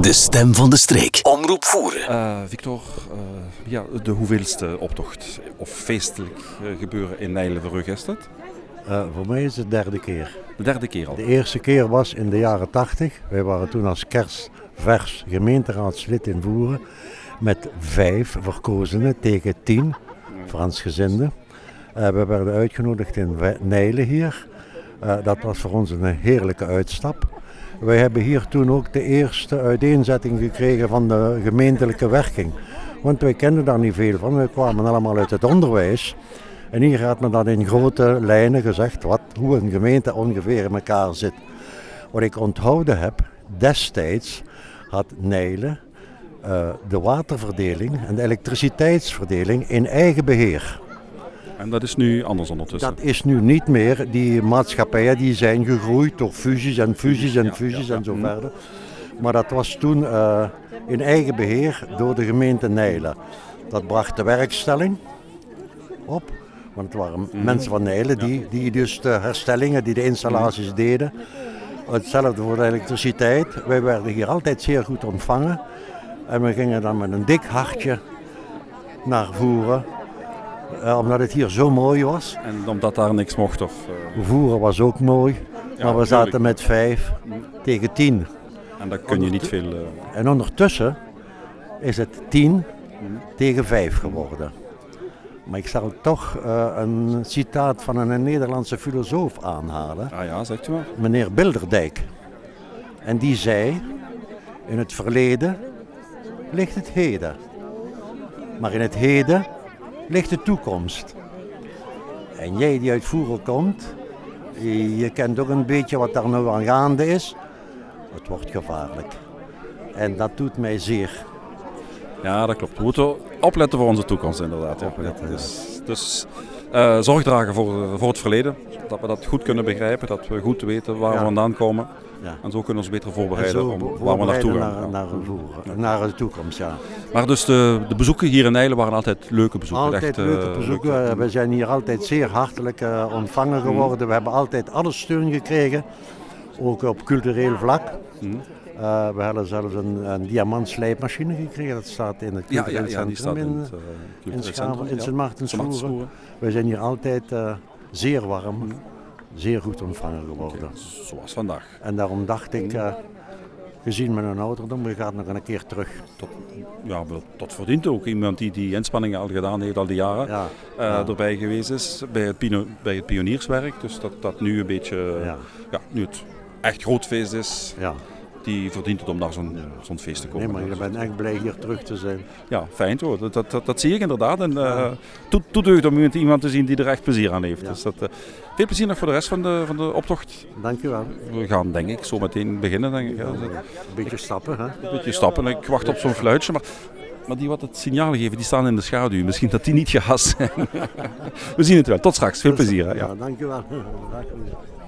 De stem van de streek. Omroep voeren. Uh, Victor, uh, ja, de hoeveelste optocht of feestelijk uh, gebeuren in Nijlen is dat? voor mij is het de derde keer. De derde keer al? De eerste keer was in de jaren tachtig. Wij waren toen als kerstvers gemeenteraadslid in Voeren. Met vijf verkozenen tegen tien Fransgezinden. we werden uitgenodigd in Nijlen hier. dat was voor ons een heerlijke uitstap. Wij hebben hier toen ook de eerste uiteenzetting gekregen van de gemeentelijke werking. Want wij kenden daar niet veel van. We kwamen allemaal uit het onderwijs. En hier gaat men dan in grote lijnen gezegd wat, hoe een gemeente ongeveer in elkaar zit. Wat ik onthouden heb, destijds had Nijlen uh, de waterverdeling en de elektriciteitsverdeling in eigen beheer. En dat is nu anders ondertussen? Dat is nu niet meer. Die maatschappijen die zijn gegroeid door fusies en fusies en fusies en zo verder. Maar dat was toen uh, in eigen beheer door de gemeente Nijlen. Dat bracht de werkstelling op. Want het waren mhm. mensen van Nijlen die, die dus de herstellingen, die de installaties mhm. deden. Hetzelfde voor de elektriciteit. Wij werden hier altijd zeer goed ontvangen. En we gingen dan met een dik hartje naar voeren uh, omdat het hier zo mooi was. En omdat daar niks mocht? Of, uh... Voeren was ook mooi, ja, maar we zaten met vijf tegen tien. En dan kun je niet veel... Uh... En ondertussen is het tien tegen vijf geworden. Maar ik zal toch een citaat van een Nederlandse filosoof aanhalen. Ah ja, zegt u maar. Meneer Bilderdijk. En die zei, in het verleden ligt het heden. Maar in het heden ligt de toekomst. En jij die uit Voeren komt, je kent ook een beetje wat daar nu aan gaande is. Het wordt gevaarlijk. En dat doet mij zeer. Ja, dat klopt. We moeten opletten voor onze toekomst inderdaad. Ja. Dus, dus uh, zorg dragen voor, voor het verleden. Dat we dat goed kunnen begrijpen, dat we goed weten waar we vandaan komen. Ja. En zo kunnen we ons beter voorbereiden om waar we naartoe gaan. Naar, naar, naar, de toekomst, ja. Maar dus de, de bezoeken hier in Eilen waren altijd leuke bezoeken? Altijd echt, leuke uh, bezoeken. We zijn hier altijd zeer hartelijk uh, ontvangen geworden. We hebben altijd alle steun gekregen, ook op cultureel vlak. Uh, we hadden zelfs een, een diamantslijpmachine gekregen. Dat staat in het cultureel ja, ja, ja, centrum in, uh, in, Schaven, in Sint Maartensvoeren. We zijn hier altijd uh, zeer warm. Zeer goed ontvangen geworden. zoals vandaag. En daarom dacht ik, gezien mijn ouderdom, we gaan nog een keer terug. Tot, ja, tot verdient ook. Iemand die die inspanningen al gedaan heeft, al die jaren ja, uh, erbij geweest is bij het, bij het pionierswerk. Dus dat dat nu een beetje, ja. ja nu het echt groot feest is. Ja die verdient het om naar zo'n zo'n feest te komen. Nee, maar je bent echt blij hier terug te zijn. Ja, fijn hoor. Dat, dat, dat, zie ik inderdaad. En uh, toedeugd om iemand te zien die er echt plezier aan heeft. Dus dat, uh, veel plezier nog voor de rest van de, van de optocht. Dankjewel. We gaan denk ik zo meteen beginnen. Denk ik. Ja, een beetje stappen hè? Een beetje stappen. Ik wacht op zo'n fluitje. Maar, maar die wat het signaal geven, die staan in de schaduw. Misschien dat die niet gehast zijn. We zien het wel. Tot straks. Veel plezier. Hè? Ja, dankjewel.